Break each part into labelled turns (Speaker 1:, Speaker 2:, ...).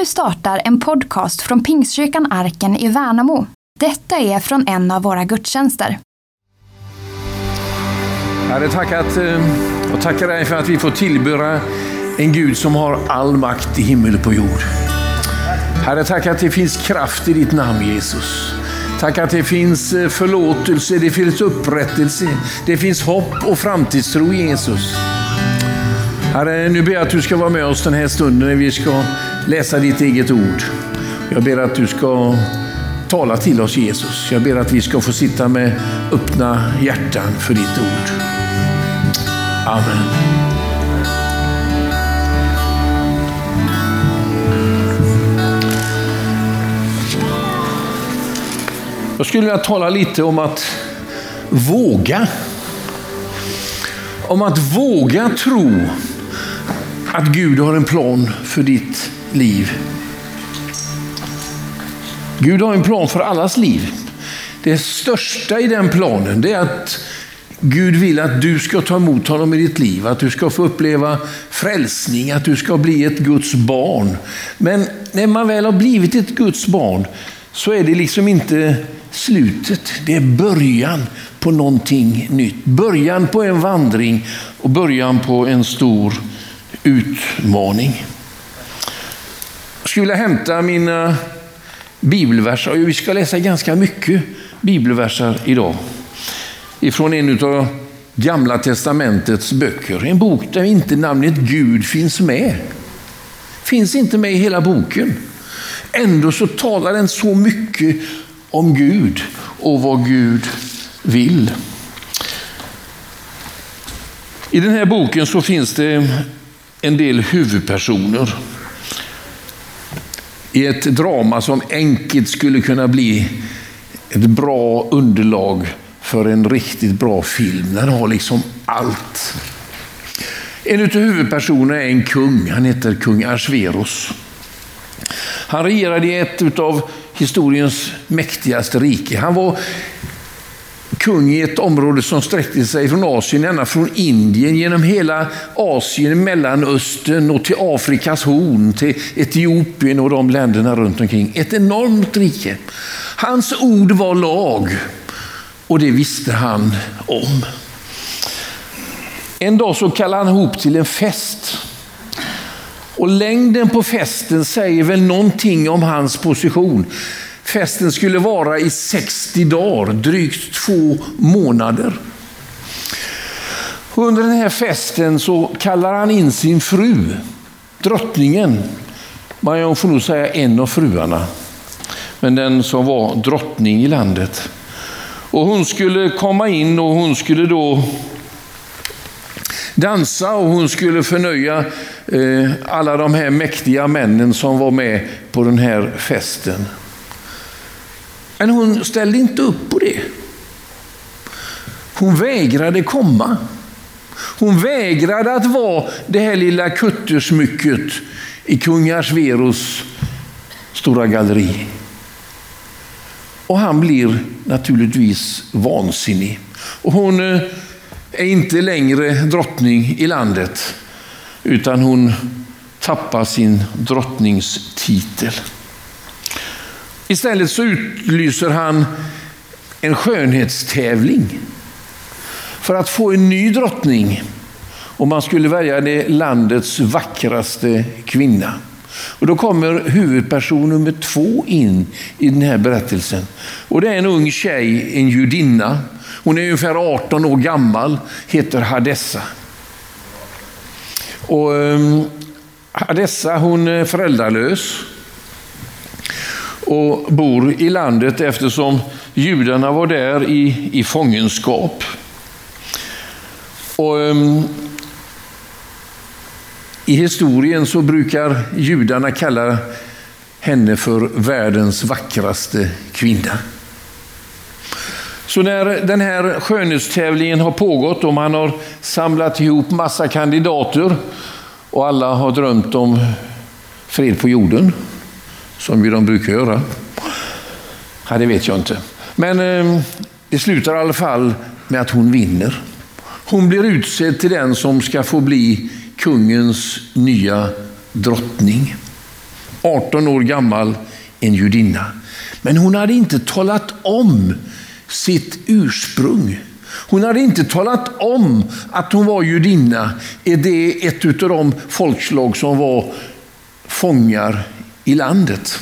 Speaker 1: Nu startar en podcast från Pingstkyrkan Arken i Värnamo. Detta är från en av våra gudstjänster.
Speaker 2: Herre, tack att eh, och tackar dig för att vi får tillböra en Gud som har all makt i himmel och på jord. Herre, tack att det finns kraft i ditt namn Jesus. Tack att det finns eh, förlåtelse, det finns upprättelse, det finns hopp och framtidstro i Jesus. Herre, nu ber jag att du ska vara med oss den här stunden när vi ska läsa ditt eget ord. Jag ber att du ska tala till oss Jesus. Jag ber att vi ska få sitta med öppna hjärtan för ditt ord. Amen. Jag skulle vilja tala lite om att våga. Om att våga tro att Gud har en plan för ditt liv. Gud har en plan för allas liv. Det största i den planen det är att Gud vill att du ska ta emot honom i ditt liv, att du ska få uppleva frälsning, att du ska bli ett Guds barn. Men när man väl har blivit ett Guds barn så är det liksom inte slutet. Det är början på någonting nytt. Början på en vandring och början på en stor utmaning. Jag skulle vilja hämta mina eh, bibelverser. Vi ska läsa ganska mycket bibelverser idag. Ifrån en av Gamla testamentets böcker. En bok där inte namnet Gud finns med. Finns inte med i hela boken. Ändå så talar den så mycket om Gud och vad Gud vill. I den här boken så finns det en del huvudpersoner i ett drama som enkelt skulle kunna bli ett bra underlag för en riktigt bra film. Den har liksom allt. En av huvudpersonerna är en kung. Han heter kung Arsveros. Han regerade i ett av historiens mäktigaste rike. Han var kung i ett område som sträckte sig från Asien, ända från Indien, genom hela Asien, Mellanöstern och till Afrikas horn, till Etiopien och de länderna runt omkring. Ett enormt rike. Hans ord var lag och det visste han om. En dag så kallade han ihop till en fest. Och längden på festen säger väl någonting om hans position. Festen skulle vara i 60 dagar, drygt två månader. Under den här festen så kallar han in sin fru, drottningen. Man får nog säga en av fruarna. Men den som var drottning i landet. Och hon skulle komma in och hon skulle då dansa och hon skulle förnöja eh, alla de här mäktiga männen som var med på den här festen. Men hon ställde inte upp på det. Hon vägrade komma. Hon vägrade att vara det här lilla kuttersmycket i kung Veros stora galleri. Och han blir naturligtvis vansinnig. Och hon eh, är inte längre drottning i landet, utan hon tappar sin drottningstitel. Istället så utlyser han en skönhetstävling för att få en ny drottning. Och man skulle välja det landets vackraste kvinna. Och då kommer huvudperson nummer två in i den här berättelsen. Och det är en ung tjej, en judinna. Hon är ungefär 18 år gammal, heter Hadessa. Och um, Hadessa hon är föräldralös och bor i landet eftersom judarna var där i, i fångenskap. Och, um, I historien så brukar judarna kalla henne för världens vackraste kvinna. Så när den här skönhetstävlingen har pågått och man har samlat ihop massa kandidater och alla har drömt om fred på jorden, som ju de brukar göra. Ja, det vet jag inte. Men eh, det slutar i alla fall med att hon vinner. Hon blir utsedd till den som ska få bli kungens nya drottning. 18 år gammal, en judinna. Men hon hade inte talat om sitt ursprung. Hon hade inte talat om att hon var judinna. Är det ett av de folkslag som var fångar i landet?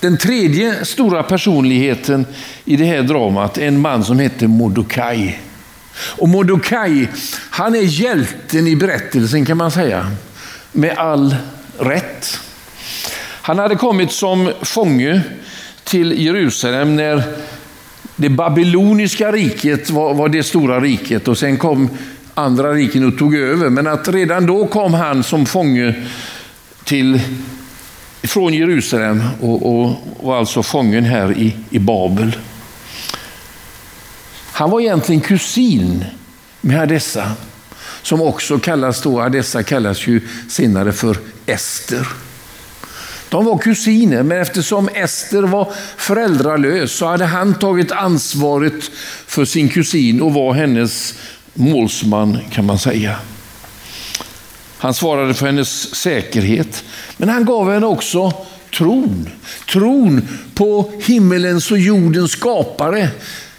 Speaker 2: Den tredje stora personligheten i det här dramat är en man som heter Mordokaj. Och Mordokaj, han är hjälten i berättelsen kan man säga. Med all rätt. Han hade kommit som fånge till Jerusalem när det babyloniska riket var, var det stora riket och sen kom andra riken och tog över. Men att redan då kom han som fånge till, från Jerusalem och, och var alltså fången här i, i Babel. Han var egentligen kusin med Hadessa, som också kallas då, Hadessa kallas ju senare för Ester. De var kusiner, men eftersom Ester var föräldralös så hade han tagit ansvaret för sin kusin och var hennes målsman kan man säga. Han svarade för hennes säkerhet, men han gav henne också tron. Tron på himmelens och jordens skapare.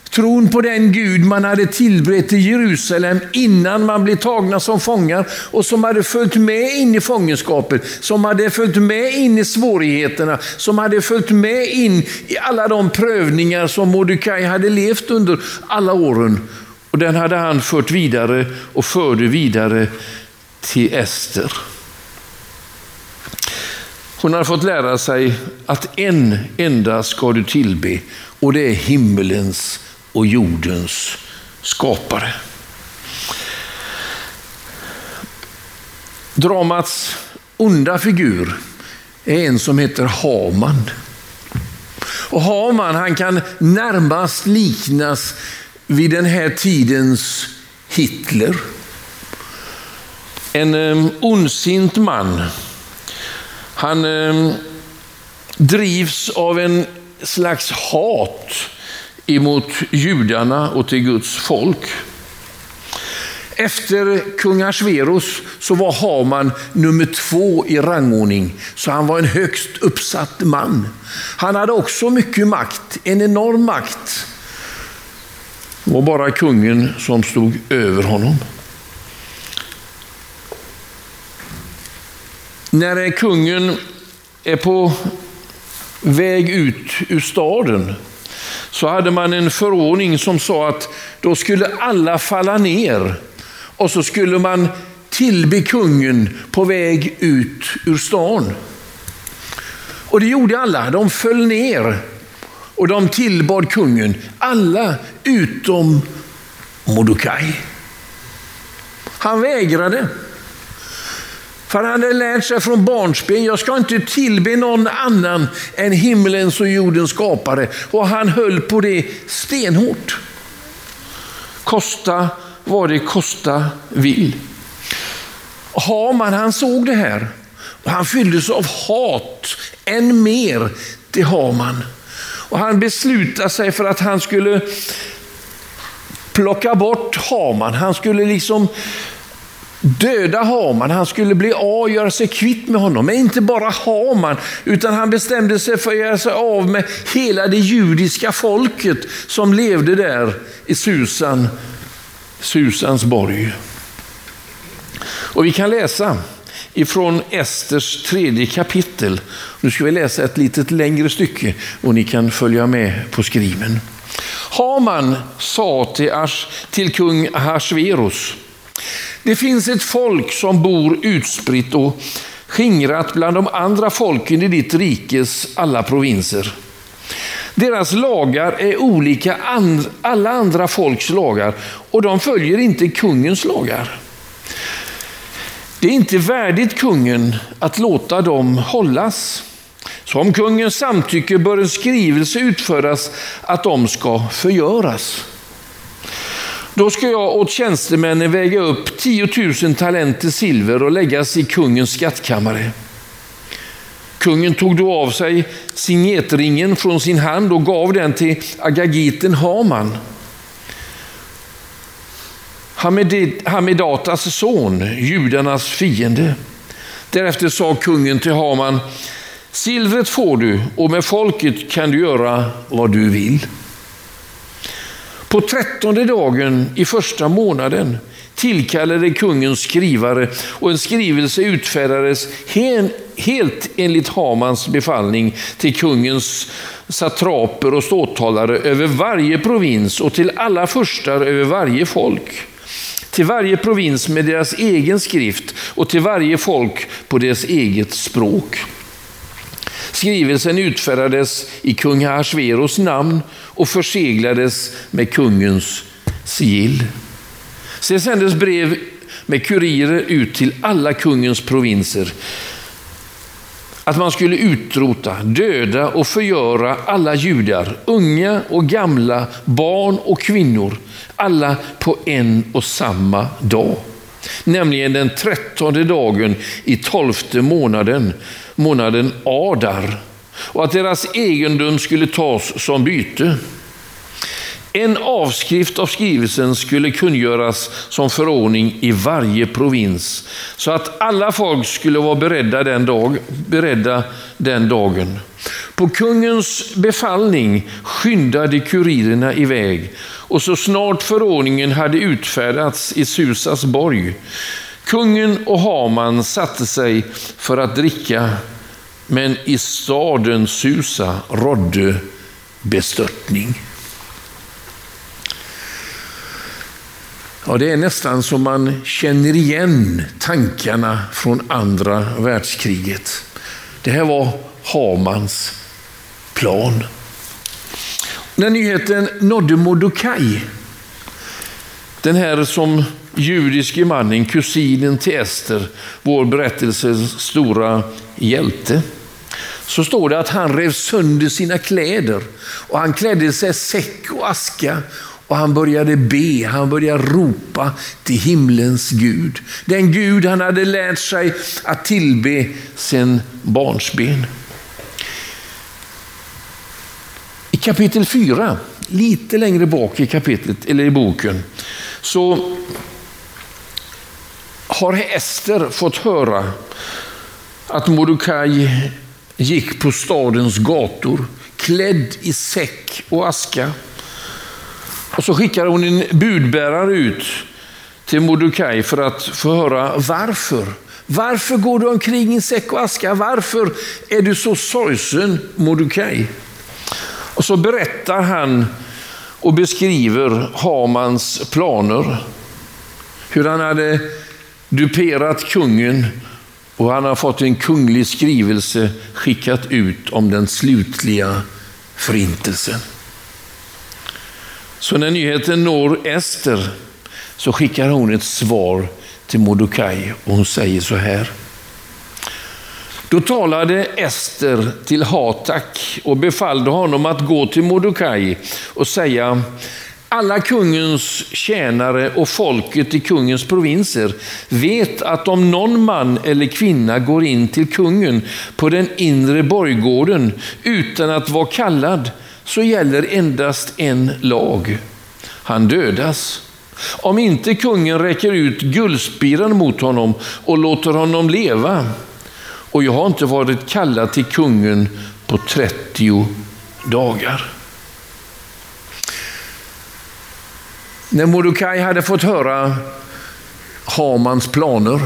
Speaker 2: Tron på den Gud man hade tillbrett i Jerusalem innan man blev tagna som fångar och som hade följt med in i fångenskapet, som hade följt med in i svårigheterna, som hade följt med in i alla de prövningar som Mordecai hade levt under alla åren. Och den hade han fört vidare och förde vidare till Ester. Hon hade fått lära sig att en enda ska du tillbe och det är himmelens och jordens skapare. Dramats onda figur är en som heter Haman. Och Haman han kan närmast liknas vid den här tidens Hitler. En ehm, ondsint man. Han ehm, drivs av en slags hat emot judarna och till Guds folk. Efter kung Ashverus så var Haman nummer två i rangordning, så han var en högst uppsatt man. Han hade också mycket makt, en enorm makt. Det var bara kungen som stod över honom. När kungen är på väg ut ur staden så hade man en förordning som sa att då skulle alla falla ner och så skulle man tillbe kungen på väg ut ur stan. Och det gjorde alla, de föll ner och de tillbad kungen. Alla utom Mordokaj. Han vägrade. För han hade lärt sig från barnsben, jag ska inte tillbe någon annan än himmelens och jordens skapare. Och han höll på det stenhårt. Kosta vad det kosta vill. Haman han såg det här och han fylldes av hat än mer till Haman. Och han beslutade sig för att han skulle plocka bort Haman. Han skulle liksom döda Haman. Han skulle bli av och göra sig kvitt med honom. Men inte bara Haman, utan han bestämde sig för att göra sig av med hela det judiska folket som levde där i Susan, Susans borg. Och vi kan läsa ifrån Esters tredje kapitel. Nu ska vi läsa ett litet längre stycke och ni kan följa med på skriven. Haman sa till, Ash, till kung Ahasveros det finns ett folk som bor utspritt och skingrat bland de andra folken i ditt rikes alla provinser. Deras lagar är olika alla andra folks lagar och de följer inte kungens lagar. Det är inte värdigt kungen att låta dem hållas. Så om kungens samtycke bör en skrivelse utföras att de ska förgöras. Då ska jag åt tjänstemännen väga upp 10 000 talenter silver och läggas i kungens skattkammare. Kungen tog då av sig signetringen från sin hand och gav den till agagiten Haman. Hamedatas son, judarnas fiende. Därefter sa kungen till Haman, silvret får du och med folket kan du göra vad du vill. På trettonde dagen i första månaden tillkallade kungen skrivare och en skrivelse utfärdades helt enligt Hamans befallning till kungens satraper och ståthållare över varje provins och till alla furstar över varje folk. Till varje provins med deras egen skrift och till varje folk på deras eget språk. Skrivelsen utfärdades i kung Ahasveros namn och förseglades med kungens sigill. Sen sändes brev med kurirer ut till alla kungens provinser. Att man skulle utrota, döda och förgöra alla judar, unga och gamla, barn och kvinnor, alla på en och samma dag. Nämligen den trettonde dagen i tolfte månaden, månaden Adar. Och att deras egendom skulle tas som byte. En avskrift av skrivelsen skulle kungöras som förordning i varje provins, så att alla folk skulle vara beredda den, dag, beredda den dagen. På kungens befallning skyndade kurirerna iväg och så snart förordningen hade utfärdats i Susas borg, kungen och Haman satte sig för att dricka, men i staden Susa rådde bestörtning. Ja, det är nästan som man känner igen tankarna från andra världskriget. Det här var Hamans plan. När nyheten nådde Mordokaj, den här som judiske mannen, kusinen till Ester, vår berättelses stora hjälte, så står det att han rev sönder sina kläder och han klädde sig säck och aska och han började be, han började ropa till himlens Gud. Den Gud han hade lärt sig att tillbe sedan barnsben. I kapitel 4, lite längre bak i kapitlet, eller i boken, så har Ester fått höra att Mordecai gick på stadens gator klädd i säck och aska. Och så skickar hon en budbärare ut till Mordecai för att få höra varför. Varför går du omkring i säck och aska? Varför är du så sorgsen, Mordecai? Och så berättar han och beskriver Hamans planer. Hur han hade duperat kungen och han har fått en kunglig skrivelse skickat ut om den slutliga förintelsen. Så när nyheten når Ester så skickar hon ett svar till Mordokaj och hon säger så här. Då talade Ester till Hatak och befallde honom att gå till Mordokaj och säga alla kungens tjänare och folket i kungens provinser vet att om någon man eller kvinna går in till kungen på den inre borggården utan att vara kallad så gäller endast en lag. Han dödas. Om inte kungen räcker ut guldspiran mot honom och låter honom leva. Och jag har inte varit kallad till kungen på 30 dagar. När Mordecai hade fått höra Hamans planer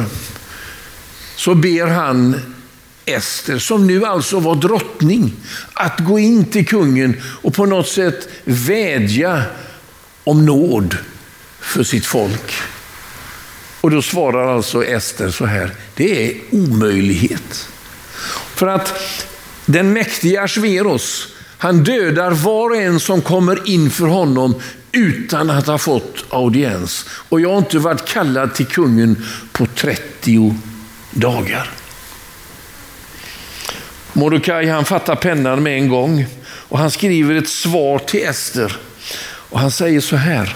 Speaker 2: så ber han Ester, som nu alltså var drottning, att gå in till kungen och på något sätt vädja om nåd för sitt folk. Och då svarar alltså Ester så här, det är omöjlighet. För att den mäktiga Asveros, han dödar var och en som kommer inför honom utan att ha fått audiens. Och jag har inte varit kallad till kungen på 30 dagar. Mordecai han fattar pennan med en gång och han skriver ett svar till Ester. Och han säger så här.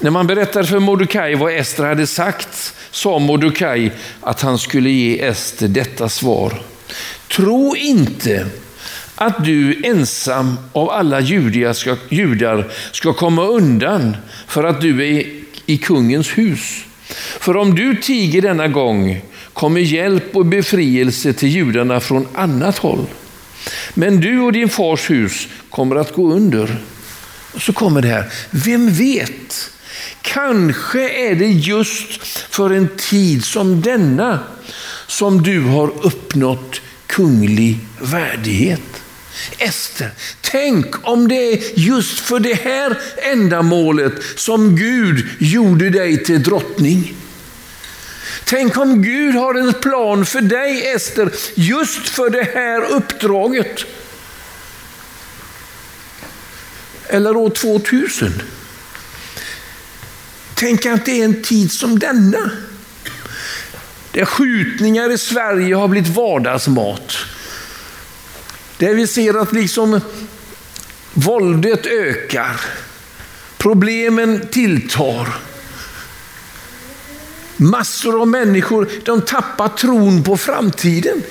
Speaker 2: När man berättade för Mordecai vad Ester hade sagt sa Mordecai att han skulle ge Ester detta svar. Tro inte att du ensam av alla ska, judar ska komma undan för att du är i kungens hus. För om du tiger denna gång kommer hjälp och befrielse till judarna från annat håll. Men du och din fars hus kommer att gå under. Och så kommer det här, vem vet? Kanske är det just för en tid som denna som du har uppnått kunglig värdighet. Ester, tänk om det är just för det här ändamålet som Gud gjorde dig till drottning. Tänk om Gud har en plan för dig Ester, just för det här uppdraget. Eller år 2000. Tänk att det är en tid som denna. Där skjutningar i Sverige har blivit vardagsmat. Där vi ser att liksom våldet ökar. Problemen tilltar. Massor av människor de tappar tron på framtiden.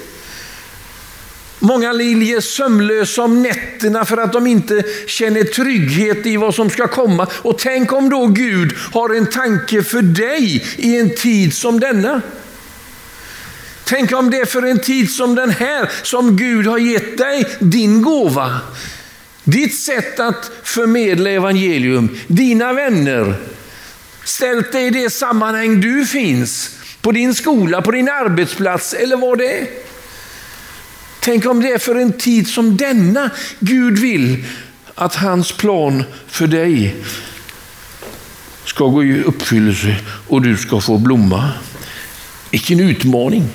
Speaker 2: Många ligger sömnlösa om nätterna för att de inte känner trygghet i vad som ska komma. Och tänk om då Gud har en tanke för dig i en tid som denna. Tänk om det är för en tid som den här som Gud har gett dig din gåva. Ditt sätt att förmedla evangelium, dina vänner, ställt dig i det sammanhang du finns, på din skola, på din arbetsplats eller vad det är. Tänk om det är för en tid som denna Gud vill att hans plan för dig ska gå i uppfyllelse och du ska få blomma. Vilken utmaning!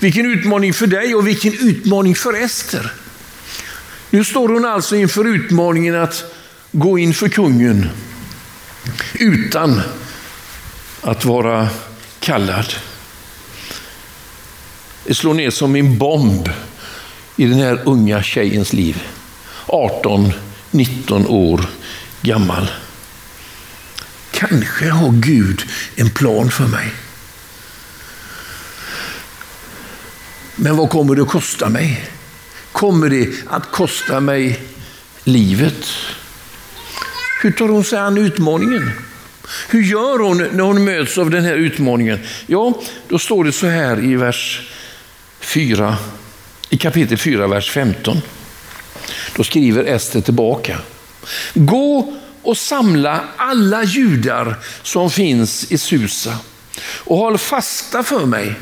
Speaker 2: Vilken utmaning för dig och vilken utmaning för Ester. Nu står hon alltså inför utmaningen att gå inför kungen utan att vara kallad. Det slår ner som en bomb i den här unga tjejens liv. 18-19 år gammal. Kanske har Gud en plan för mig. Men vad kommer det att kosta mig? Kommer det att kosta mig livet? Hur tar hon sig an utmaningen? Hur gör hon när hon möts av den här utmaningen? Ja, då står det så här i vers 4, i kapitel 4, vers 15. Då skriver Ester tillbaka. Gå och samla alla judar som finns i Susa och håll fasta för mig.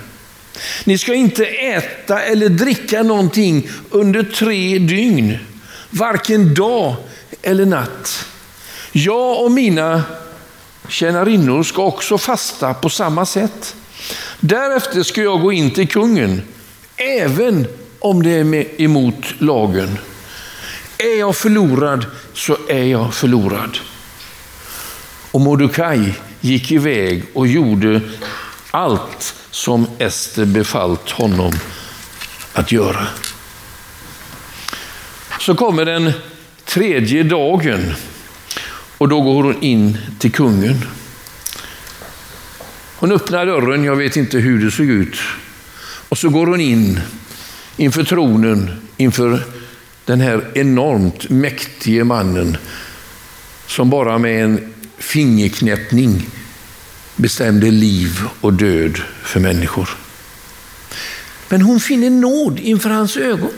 Speaker 2: Ni ska inte äta eller dricka någonting under tre dygn, varken dag eller natt. Jag och mina tjänarinnor ska också fasta på samma sätt. Därefter ska jag gå in till kungen, även om det är emot lagen. Är jag förlorad så är jag förlorad. Och Mordecai gick iväg och gjorde allt som Ester befallt honom att göra. Så kommer den tredje dagen och då går hon in till kungen. Hon öppnar dörren, jag vet inte hur det såg ut. Och så går hon in inför tronen, inför den här enormt mäktige mannen som bara med en fingerknäppning bestämde liv och död för människor. Men hon finner nåd inför hans ögon.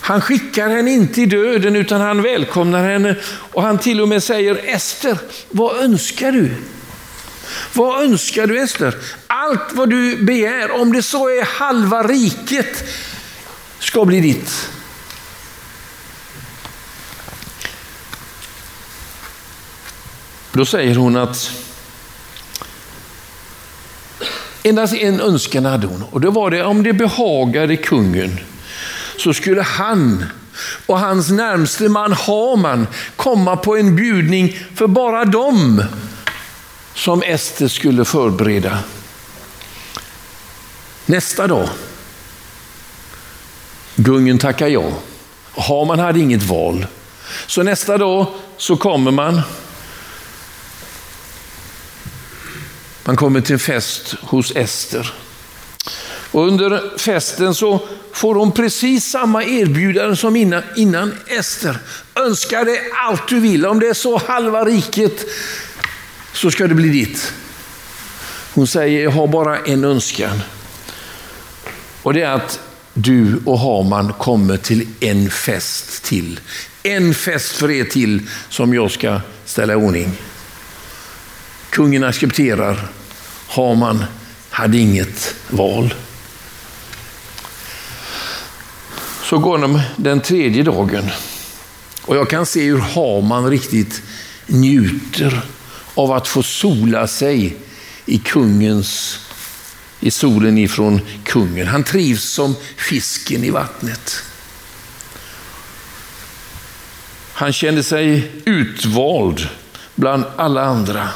Speaker 2: Han skickar henne inte i döden utan han välkomnar henne och han till och med säger Ester, vad önskar du? Vad önskar du Ester? Allt vad du begär, om det så är halva riket, ska bli ditt. Då säger hon att endast en önskan hade hon och det var det om det behagade kungen så skulle han och hans närmste man Haman komma på en bjudning för bara dem som Ester skulle förbereda. Nästa dag, kungen tackar ja. Haman hade inget val. Så nästa dag så kommer man. Han kommer till en fest hos Ester. Och under festen så får hon precis samma erbjudande som innan. innan. Ester, önska dig allt du vill. Om det är så halva riket så ska det bli ditt. Hon säger, jag har bara en önskan. Och det är att du och Haman kommer till en fest till. En fest för er till som jag ska ställa i ordning. Kungen accepterar. Haman hade inget val. Så går de den tredje dagen. Och jag kan se hur Haman riktigt njuter av att få sola sig i kungens i solen ifrån kungen. Han trivs som fisken i vattnet. Han kände sig utvald bland alla andra.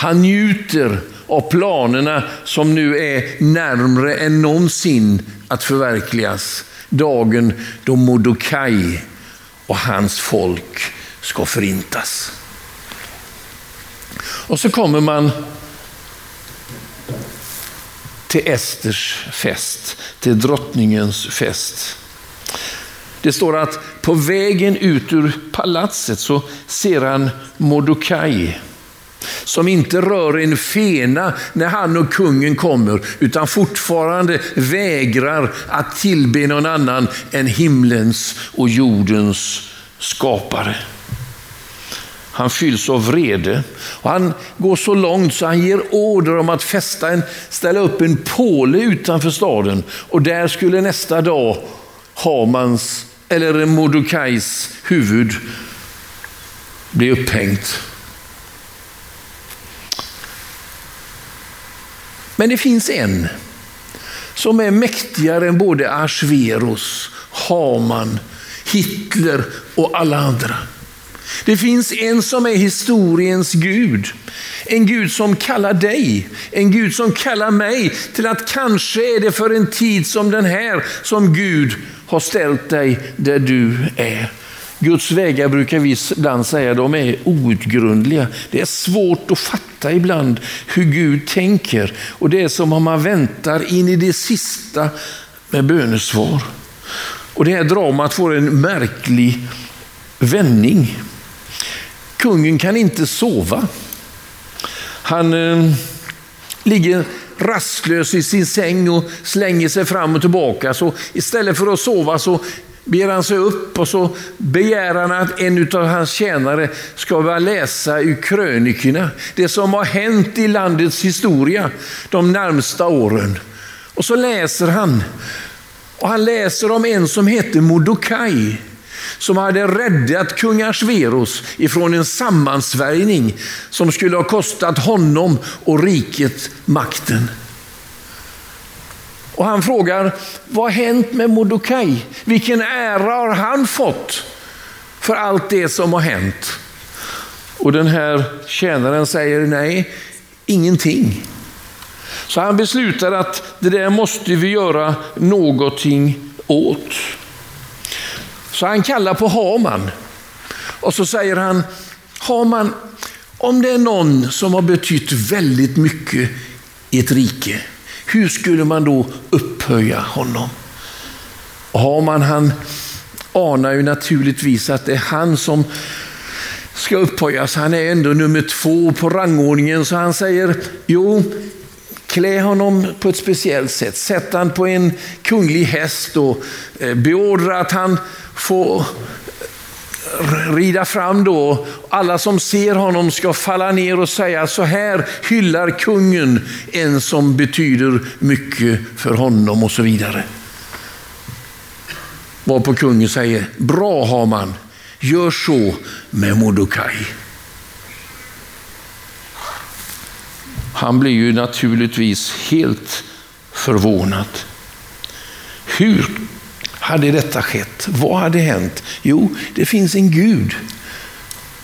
Speaker 2: Han njuter av planerna som nu är närmre än någonsin att förverkligas. Dagen då Mordokaj och hans folk ska förintas. Och så kommer man till Esters fest, till drottningens fest. Det står att på vägen ut ur palatset så ser han Mordokaj som inte rör en fena när han och kungen kommer, utan fortfarande vägrar att tillbe någon annan än himlens och jordens skapare. Han fylls av vrede. Och han går så långt så han ger order om att fästa en, ställa upp en påle utanför staden. Och där skulle nästa dag Hamans, eller Mordokais huvud bli upphängt. Men det finns en som är mäktigare än både Ashverus, Haman, Hitler och alla andra. Det finns en som är historiens Gud. En Gud som kallar dig, en Gud som kallar mig till att kanske är det för en tid som den här som Gud har ställt dig där du är. Guds vägar brukar vi ibland säga, de är outgrundliga. Det är svårt att fatta ibland hur Gud tänker. Och det är som om man väntar in i det sista med bönesvar. Och det här dramat får en märklig vändning. Kungen kan inte sova. Han eh, ligger rastlös i sin säng och slänger sig fram och tillbaka. Så istället för att sova så ber han sig upp och så begär han att en av hans tjänare ska börja läsa ur krönikorna. Det som har hänt i landets historia de närmsta åren. Och så läser han. Och han läser om en som heter Mordokaj som hade räddat kung Asverus ifrån en sammansvärjning som skulle ha kostat honom och riket makten. Och han frågar, vad har hänt med Mordokaj? Vilken ära har han fått för allt det som har hänt? Och den här tjänaren säger, nej, ingenting. Så han beslutar att det där måste vi göra någonting åt. Så han kallar på Haman och så säger han, Haman, om det är någon som har betytt väldigt mycket i ett rike, hur skulle man då upphöja honom? Och Haman han anar ju naturligtvis att det är han som ska upphöjas. Han är ändå nummer två på rangordningen, så han säger, jo, klä honom på ett speciellt sätt. Sätt han på en kunglig häst och eh, beordra att han får rida fram då. Alla som ser honom ska falla ner och säga så här hyllar kungen en som betyder mycket för honom och så vidare. Varpå kungen säger, bra Haman, gör så med Mordokaj. Han blir ju naturligtvis helt förvånad. Hur hade detta skett? Vad hade hänt? Jo, det finns en Gud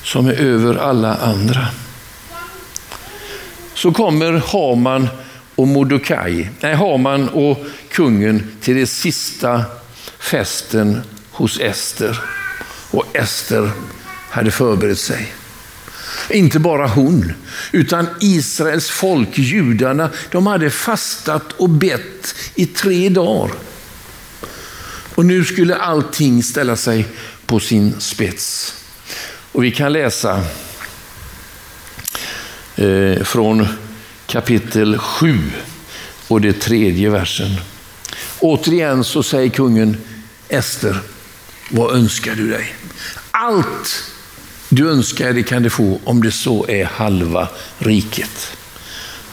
Speaker 2: som är över alla andra. Så kommer Haman och Mordokaj, nej Haman och kungen till den sista festen hos Ester. Och Ester hade förberett sig. Inte bara hon, utan Israels folk, judarna, de hade fastat och bett i tre dagar. Och nu skulle allting ställa sig på sin spets. Och vi kan läsa eh, från kapitel 7 och det tredje versen. Återigen så säger kungen Ester, vad önskar du dig? Allt du önskar det kan du få om det så är halva riket.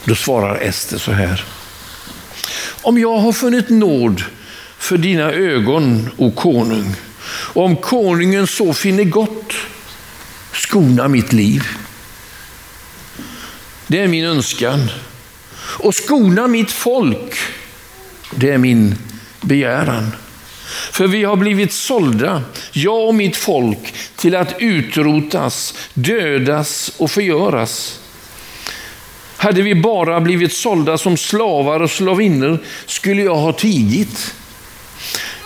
Speaker 2: Då svarar Ester så här. Om jag har funnit nåd för dina ögon, o konung, om konungen så finner gott, skona mitt liv. Det är min önskan. Och skona mitt folk, det är min begäran. För vi har blivit sålda, jag och mitt folk, till att utrotas, dödas och förgöras. Hade vi bara blivit sålda som slavar och slavinnor skulle jag ha tigit.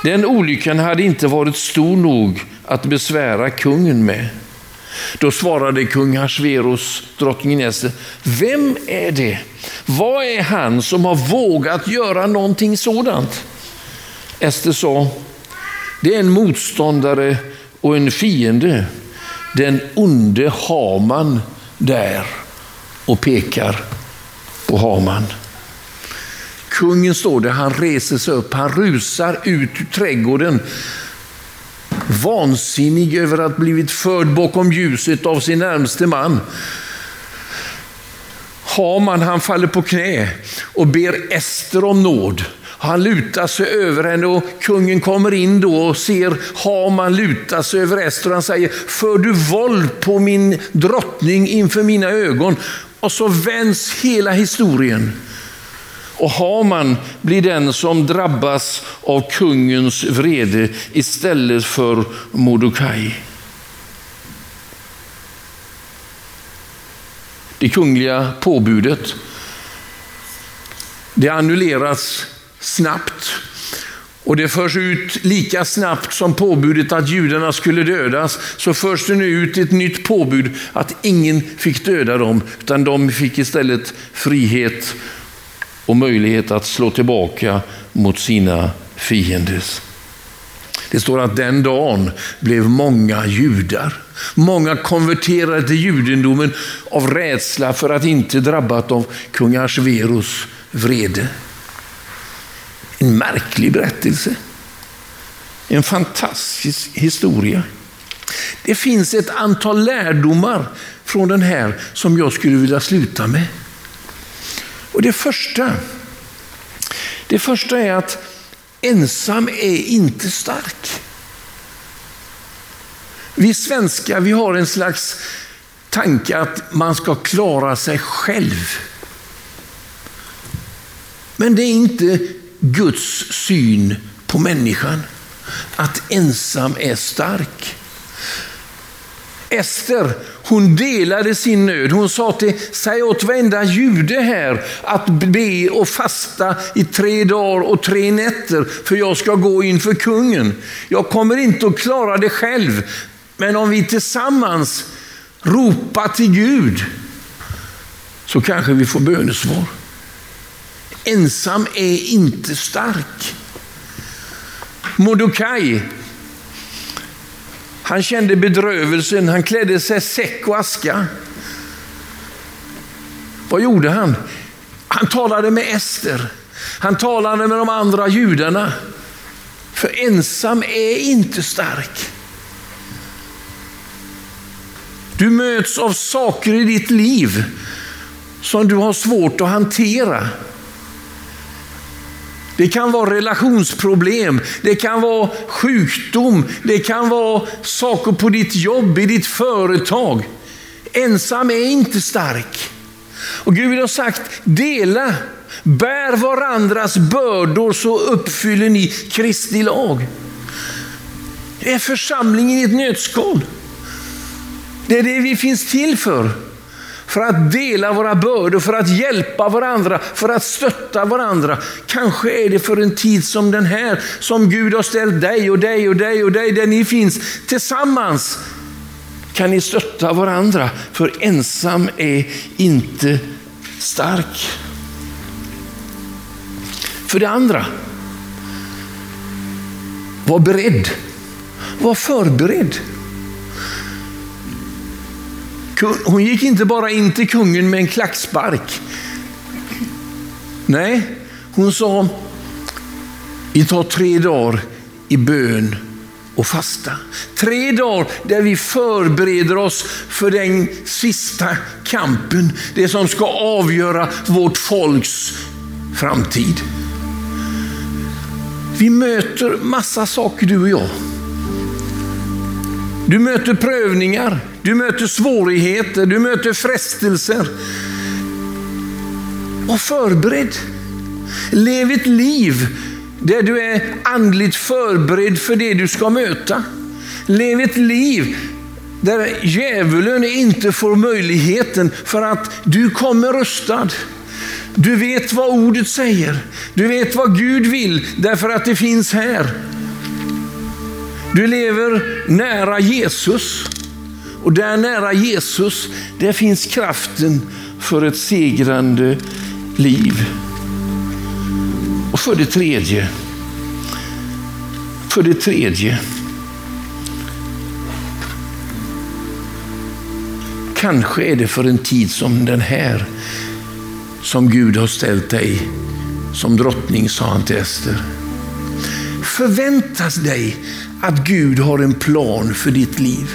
Speaker 2: Den olyckan hade inte varit stor nog att besvära kungen med. Då svarade kung Hasverus drottningen Ester, vem är det? Vad är han som har vågat göra någonting sådant? Ester sa, det är en motståndare och en fiende, den onde Haman där och pekar på Haman. Kungen står där, han reser sig upp, han rusar ut ur trädgården. Vansinnig över att blivit förd bakom ljuset av sin närmste man. Haman han faller på knä och ber Ester om nåd. Han lutar sig över henne och kungen kommer in då och ser Haman luta sig över Ester och han säger, för du våld på min drottning inför mina ögon? Och så vänds hela historien. Och Haman blir den som drabbas av kungens vrede istället för Mordokaj. Det kungliga påbudet det annulleras snabbt och det förs ut lika snabbt som påbudet att judarna skulle dödas, så förs det nu ut ett nytt påbud att ingen fick döda dem, utan de fick istället frihet och möjlighet att slå tillbaka mot sina fiender. Det står att den dagen blev många judar. Många konverterade till judendomen av rädsla för att inte drabbas av kung Ahasveros vrede. En märklig berättelse. En fantastisk historia. Det finns ett antal lärdomar från den här som jag skulle vilja sluta med. Och Det första, det första är att ensam är inte stark. Vi svenskar vi har en slags tanke att man ska klara sig själv. Men det är inte Guds syn på människan, att ensam är stark. Ester, hon delade sin nöd. Hon sa till, säg åt varenda jude här att be och fasta i tre dagar och tre nätter, för jag ska gå inför kungen. Jag kommer inte att klara det själv, men om vi tillsammans ropar till Gud, så kanske vi får bönesvar. Ensam är inte stark. Mordokaj, han kände bedrövelsen, han klädde sig säck och aska. Vad gjorde han? Han talade med Ester. Han talade med de andra judarna. För ensam är inte stark. Du möts av saker i ditt liv som du har svårt att hantera. Det kan vara relationsproblem, det kan vara sjukdom, det kan vara saker på ditt jobb, i ditt företag. Ensam är inte stark. Och Gud har sagt, dela, bär varandras bördor så uppfyller ni Kristi lag. Det är församlingen i ett nötskal. Det är det vi finns till för för att dela våra bördor, för att hjälpa varandra, för att stötta varandra. Kanske är det för en tid som den här som Gud har ställt dig och dig och dig och dig där ni finns. Tillsammans kan ni stötta varandra, för ensam är inte stark. För det andra, var beredd. Var förberedd. Hon gick inte bara in till kungen med en klackspark. Nej, hon sa, vi tar tre dagar i bön och fasta. Tre dagar där vi förbereder oss för den sista kampen, det som ska avgöra vårt folks framtid. Vi möter massa saker du och jag. Du möter prövningar, du möter svårigheter, du möter frestelser. Var förberedd. Lev ett liv där du är andligt förberedd för det du ska möta. Lev ett liv där djävulen inte får möjligheten för att du kommer rustad. Du vet vad ordet säger. Du vet vad Gud vill därför att det finns här. Du lever nära Jesus. Och där nära Jesus, där finns kraften för ett segrande liv. Och för det tredje, för det tredje, kanske är det för en tid som den här som Gud har ställt dig som drottning, sa han till Ester. Förväntas dig att Gud har en plan för ditt liv.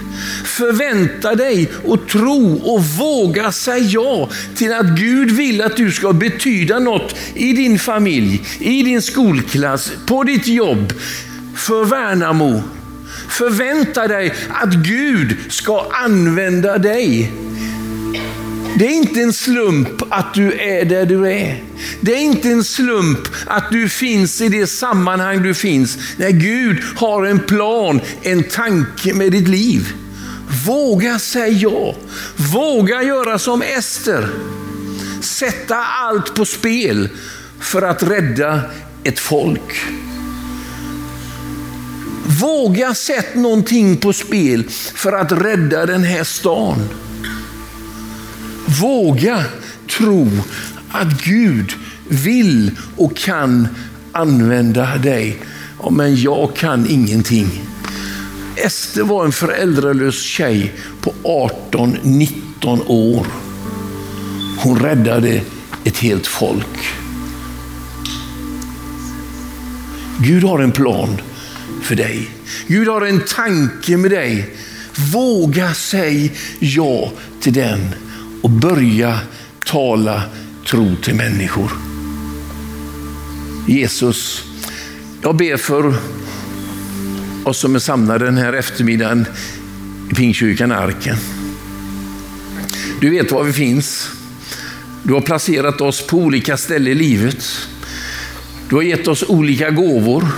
Speaker 2: Förvänta dig och tro och våga säga ja till att Gud vill att du ska betyda något i din familj, i din skolklass, på ditt jobb, för Värnamo. Förvänta dig att Gud ska använda dig det är inte en slump att du är där du är. Det är inte en slump att du finns i det sammanhang du finns. När Gud har en plan, en tanke med ditt liv. Våga säga ja. Våga göra som Ester. Sätta allt på spel för att rädda ett folk. Våga sätta någonting på spel för att rädda den här stan. Våga tro att Gud vill och kan använda dig. Ja, men jag kan ingenting. Ester var en föräldralös tjej på 18-19 år. Hon räddade ett helt folk. Gud har en plan för dig. Gud har en tanke med dig. Våga säga ja till den och börja tala tro till människor. Jesus, jag ber för oss som är samlade den här eftermiddagen i Pingstkyrkan Arken. Du vet var vi finns. Du har placerat oss på olika ställen i livet. Du har gett oss olika gåvor.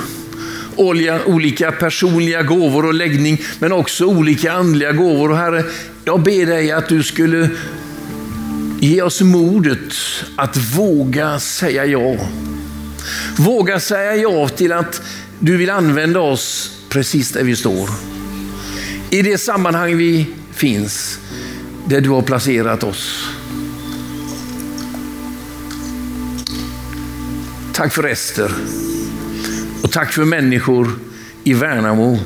Speaker 2: Olika personliga gåvor och läggning, men också olika andliga gåvor. Och Herre, jag ber dig att du skulle Ge oss modet att våga säga ja. Våga säga ja till att du vill använda oss precis där vi står. I det sammanhang vi finns, där du har placerat oss. Tack för Ester och tack för människor i Värnamo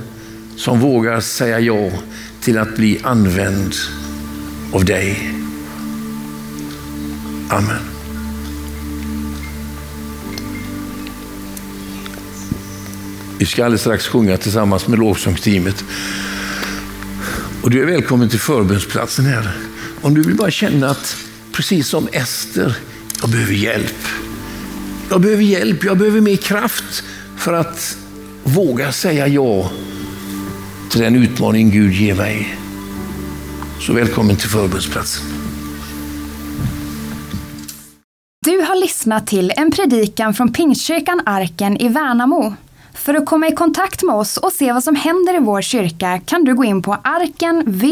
Speaker 2: som vågar säga ja till att bli använd av dig. Amen. Vi ska alldeles strax sjunga tillsammans med lovsångsteamet. Och du är välkommen till förbönsplatsen här. Om du vill bara känna att, precis som Ester, jag behöver hjälp. Jag behöver hjälp, jag behöver mer kraft för att våga säga ja till den utmaning Gud ger mig. Så välkommen till förbundsplatsen.
Speaker 1: Och lyssna till en predikan från Pingstkyrkan Arken i Värnamo. För att komma i kontakt med oss och se vad som händer i vår kyrka kan du gå in på arkenvmo.se.